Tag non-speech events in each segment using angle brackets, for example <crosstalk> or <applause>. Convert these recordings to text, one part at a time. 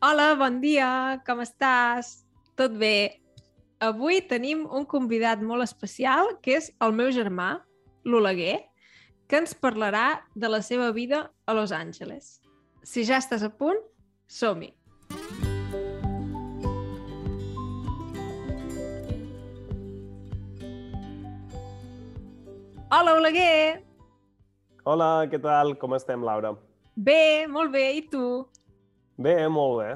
Hola, bon dia, com estàs? Tot bé? Avui tenim un convidat molt especial, que és el meu germà, l'Oleguer, que ens parlarà de la seva vida a Los Angeles. Si ja estàs a punt, som-hi! Hola, Oleguer! Hola, què tal? Com estem, Laura? Bé, molt bé, i tu? Bé, molt bé.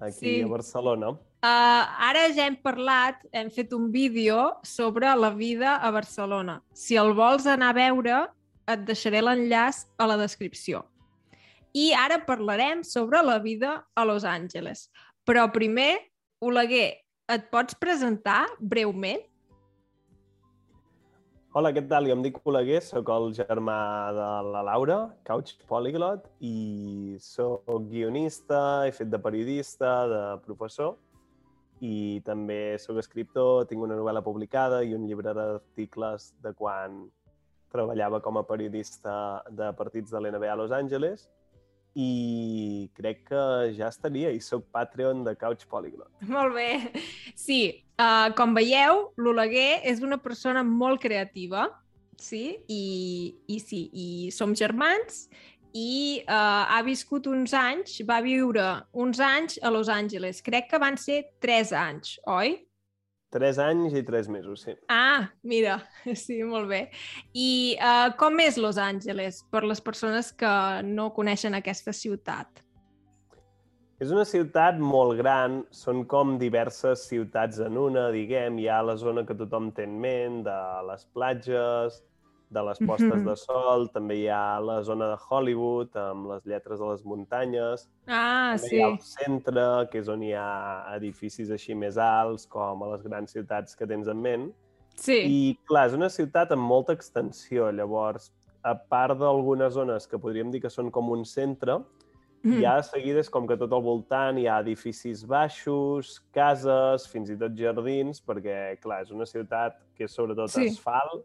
Aquí Sí. a Barcelona. Uh, ara ja hem parlat, hem fet un vídeo sobre la vida a Barcelona. Si el vols anar a veure, et deixaré l'enllaç a la descripció. I ara parlarem sobre la vida a Los Angeles. Però primer, Oleguer, et pots presentar breument? Hola, què tal? Jo em dic Oleguer, sóc el germà de la Laura, Couch Polyglot, i sóc guionista, he fet de periodista, de professor, i també sóc escriptor, tinc una novel·la publicada i un llibre d'articles de quan treballava com a periodista de partits de l'NBA a Los Angeles, i crec que ja estaria, i sóc Patreon de Couch Polyglot. <laughs> Molt bé. Sí, uh, com veieu, l'Oleguer és una persona molt creativa, sí? I, i sí, i som germans i uh, ha viscut uns anys, va viure uns anys a Los Angeles. Crec que van ser tres anys, oi? Tres anys i tres mesos, sí. Ah, mira, <laughs> sí, molt bé. I uh, com és Los Angeles per les persones que no coneixen aquesta ciutat? És una ciutat molt gran, són com diverses ciutats en una, diguem. Hi ha la zona que tothom té en ment, de les platges, de les postes Mhm. de sol, també hi ha la zona de Hollywood, amb les lletres de les muntanyes, Ah, també sí. hi ha el centre, que és on hi ha edificis així més alts, com a les grans ciutats que tens en ment. Sí. I, clar, és una ciutat amb molta extensió, llavors, a part d'algunes zones que podríem dir que són com un centre, Mm. ja de seguida és com que tot al voltant hi ha edificis baixos, cases, fins i tot jardins, perquè, clar, és una ciutat que és sobretot Sí. asfalt,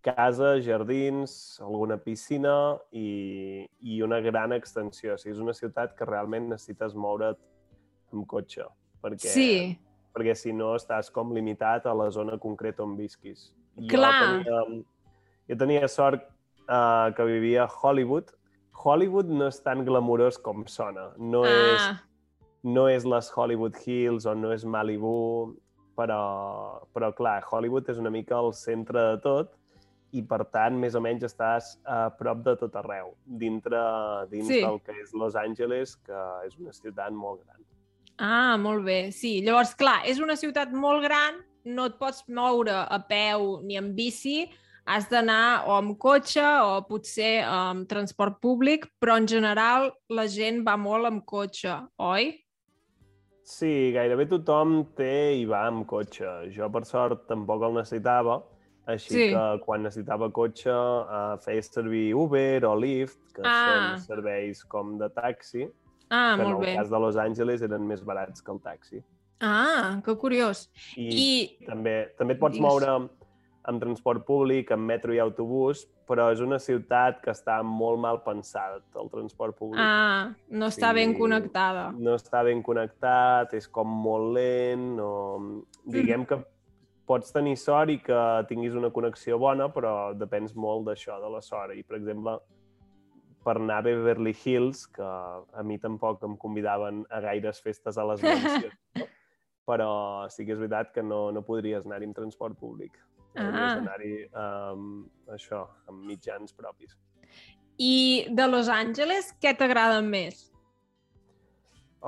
cases, jardins, alguna piscina i, i una gran extensió. O sigui, és una ciutat que realment necessites moure't amb cotxe, perquè, Sí, perquè si no estàs com limitat a la zona concreta on visquis. Clar. Jo tenia, jo tenia sort uh, que vivia a Hollywood. Hollywood no és tan glamurós com sona. No, és, ah, no és les Hollywood Hills o no és Malibu, però, però clar, Hollywood és una mica el centre de tot i, per tant, més o menys estàs a prop de tot arreu, dintre dins Sí. del que és Los Angeles, que és una ciutat molt gran. Ah, molt bé. Sí, llavors, clar, és una ciutat molt gran, no et pots moure a peu ni en bici, has d'anar o amb cotxe o potser amb transport públic, però en general la gent va molt amb cotxe, oi? Sí, gairebé tothom té i va amb cotxe. Jo, per sort, tampoc el necessitava, així Sí. que quan necessitava cotxe uh, feia servir Uber o Lyft, que Ah. són serveis com de taxi, Ah, que en molt el bé. cas de Los Angeles eren més barats que el taxi. Ah, que curiós. I, I, també, també et pots Digues. moure amb transport públic, amb metro i autobús, però és una ciutat que està molt mal pensat, el transport públic. ah, no està ben Sí. connectada. no està ben connectat, és com molt lent, o... diguem que pots tenir sort i que tinguis una connexió bona, però depens molt d'això, de la sort. I, per exemple, per anar a Beverly Hills, que a mi tampoc em convidaven a gaires festes a les mansions, <laughs> no? però sí que és veritat que no, no podries anar-hi amb transport públic. Hauries Ah. d'anar-hi amb això, amb mitjans propis. I de Los Angeles, què t'agrada més?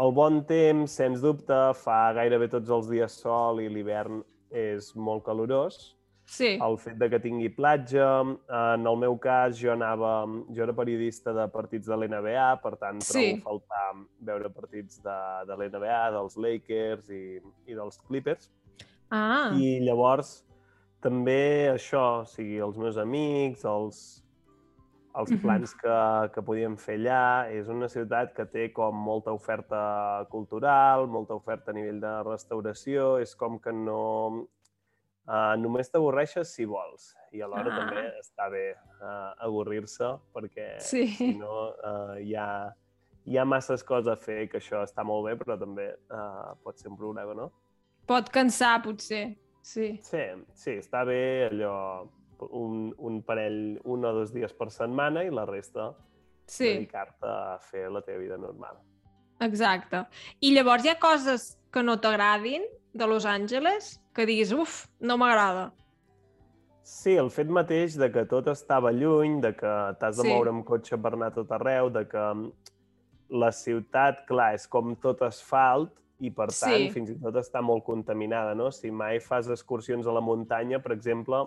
El bon temps, sens dubte, fa gairebé tots els dies sol i l'hivern és molt calorós. Sí. El fet de que tingui platja, en el meu cas jo anava, jo era periodista de partits de l'NBA, per tant trobo Sí. faltar veure partits de, de l'NBA, dels Lakers i, i dels Clippers. Ah, I llavors també això, o sigui, els meus amics, els, els plans que, que podíem fer allà. És una ciutat que té com molta oferta cultural, molta oferta a nivell de restauració. És com que no... Uh, només t'avorreixes si vols. I alhora Ah. també està bé uh, avorrir-se perquè Sí. si no uh, hi, ha, hi ha masses coses a fer, que això està molt bé, però també uh, pot ser un problema, no? Pot cansar, potser. Sí. Sí, sí, està bé allò un, un parell, un o dos dies per setmana i la resta sí. dedicar-te a fer la teva vida normal. Exacte. I llavors hi ha coses que no t'agradin de Los Angeles que diguis, uf, no m'agrada. Sí, el fet mateix de que tot estava lluny, de que t'has de sí. moure amb cotxe per anar tot arreu, de que la ciutat, clar, és com tot asfalt i, per tant, sí. fins i tot està molt contaminada, no? Si mai fas excursions a la muntanya, per exemple,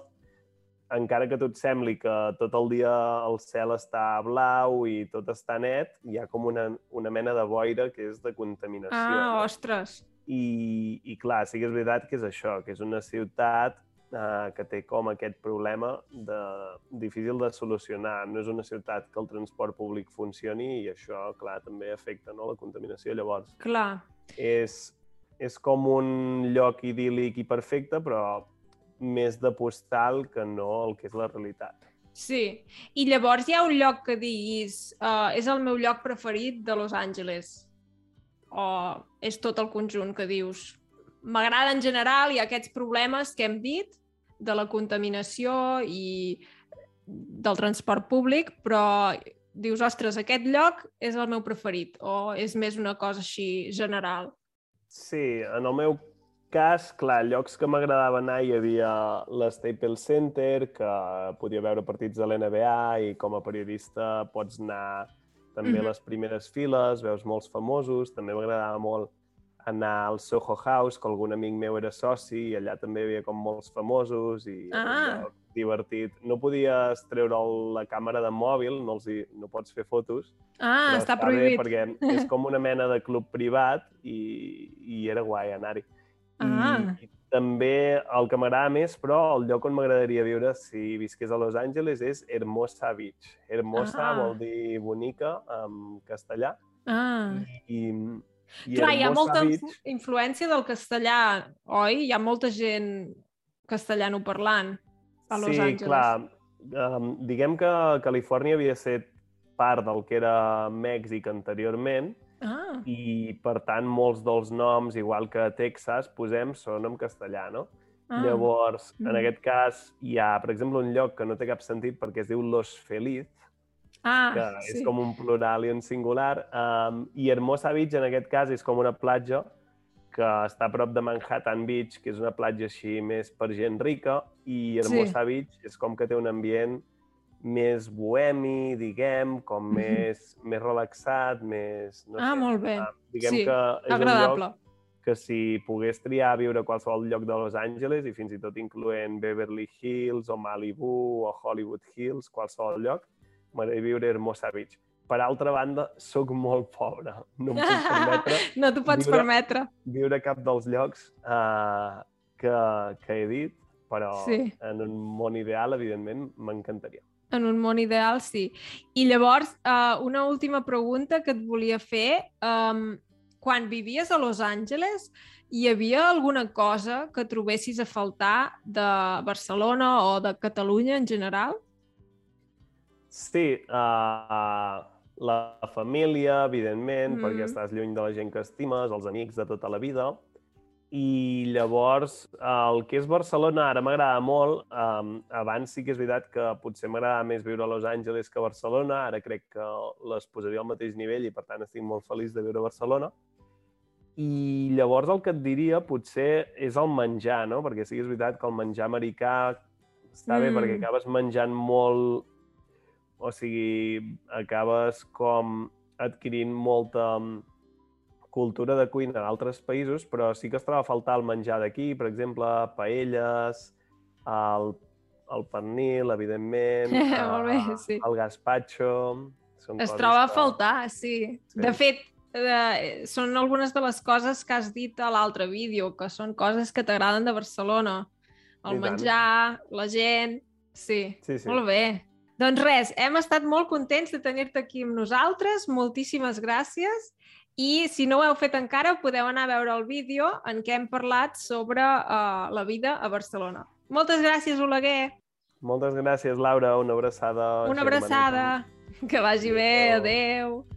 encara que tot sembli que tot el dia el cel està blau i tot està net, hi ha com una, una mena de boira que és de contaminació. Ah, ostres! I, I clar, sí que és veritat que és això, que és una ciutat eh, que té com aquest problema de, difícil de solucionar. No és una ciutat que el transport públic funcioni i això, clar, també afecta no, la contaminació. Llavors, clar. És, és com un lloc idíl·lic i perfecte, però més de postal que no el que és la realitat. Sí, i llavors hi ha un lloc que diguis uh, és el meu lloc preferit de Los Angeles o és tot el conjunt que dius m'agrada en general i aquests problemes que hem dit de la contaminació i del transport públic, però dius, ostres, aquest lloc és el meu preferit o és més una cosa així general? Sí, en el meu cas, clar, llocs que m'agradava anar hi havia l'Staples Center, que podia veure partits de l'NBA i com a periodista pots anar també mm -hmm. a les primeres files, veus molts famosos, també m'agradava molt anar al Soho House, que algun amic meu era soci, i allà també hi havia com molts famosos i ah. divertit. No podies treure la càmera de mòbil, no, els hi, no pots fer fotos. Ah, està, està prohibit. perquè és com una mena de club privat i, i era guai anar-hi. Ah. I, també el que m'agrada més, però el lloc on m'agradaria viure si visqués a Los Angeles és Hermosa Beach. Hermosa ah. vol dir bonica en castellà. Ah. I, i Clar, hi ha molta Beach... influència del castellà, oi? Hi ha molta gent castellano-parlant a Los sí, Angeles. Sí, clar. Um, diguem que Califòrnia havia estat part del que era Mèxic anteriorment, Ah. I, per tant, molts dels noms, igual que a Texas, posem, són en castellà, no? Ah. Llavors, en Mm. aquest cas, hi ha, per exemple, un lloc que no té cap sentit perquè es diu Los Feliz, Ah, que sí. és com un plural i un singular, um, i Hermosa Beach, en aquest cas, és com una platja que està a prop de Manhattan Beach, que és una platja així més per gent rica, i Hermosa Sí. Beach és com que té un ambient més bohemi, diguem, com Mhm. més, més relaxat, més... No Ah, sé, molt bé. Diguem Sí, que és Agradable. un lloc que si pogués triar a viure a qualsevol lloc de Los Angeles, i fins i tot incloent Beverly Hills o Malibu o Hollywood Hills, qualsevol lloc, m'agradaria viure a Hermosa Beach. Per altra banda, sóc molt pobre. No em puc permetre <laughs> no t'ho pots viure- permetre. viure a cap dels llocs uh, que, que he dit, però Sí. en un món ideal, evidentment, m'encantaria. En un món ideal, sí. I llavors, uh, una última pregunta que et volia fer. Um, quan vivies a Los Angeles, hi havia alguna cosa que trobessis a faltar de Barcelona o de Catalunya en general? Sí, uh, la família, evidentment, Mm. perquè estàs lluny de la gent que estimes, els amics de tota la vida. I llavors, el que és Barcelona ara m'agrada molt. Um, abans sí que és veritat que potser m'agrada més viure a Los Angeles que a Barcelona. Ara crec que les posaria al mateix nivell i, per tant, estic molt feliç de viure a Barcelona. I llavors el que et diria potser és el menjar, no? Perquè sí que és veritat que el menjar americà està bé Mm. perquè acabes menjant molt o sigui, acabes com adquirint molta mm, cultura de cuina d'altres països, però sí que es troba a faltar el menjar d'aquí, per exemple, paelles, el, el pernil, evidentment, <laughs> Molt bé, eh, sí. el gazpacho... Són Es troba a que- faltar, sí. Sí. De fet, eh, són algunes de les coses que has dit a l'altre vídeo, que són coses que t'agraden de Barcelona. El I tant. menjar, la gent... Sí, Sí, sí. molt bé. Doncs res, hem estat molt contents de tenir-te aquí amb nosaltres. Moltíssimes gràcies. I si no ho heu fet encara, podeu anar a veure el vídeo en què hem parlat sobre uh, la vida a Barcelona. Moltes gràcies, Oleguer. Moltes gràcies, Laura. Una abraçada. Una abraçada. Que vagi bé. Adéu. Adéu.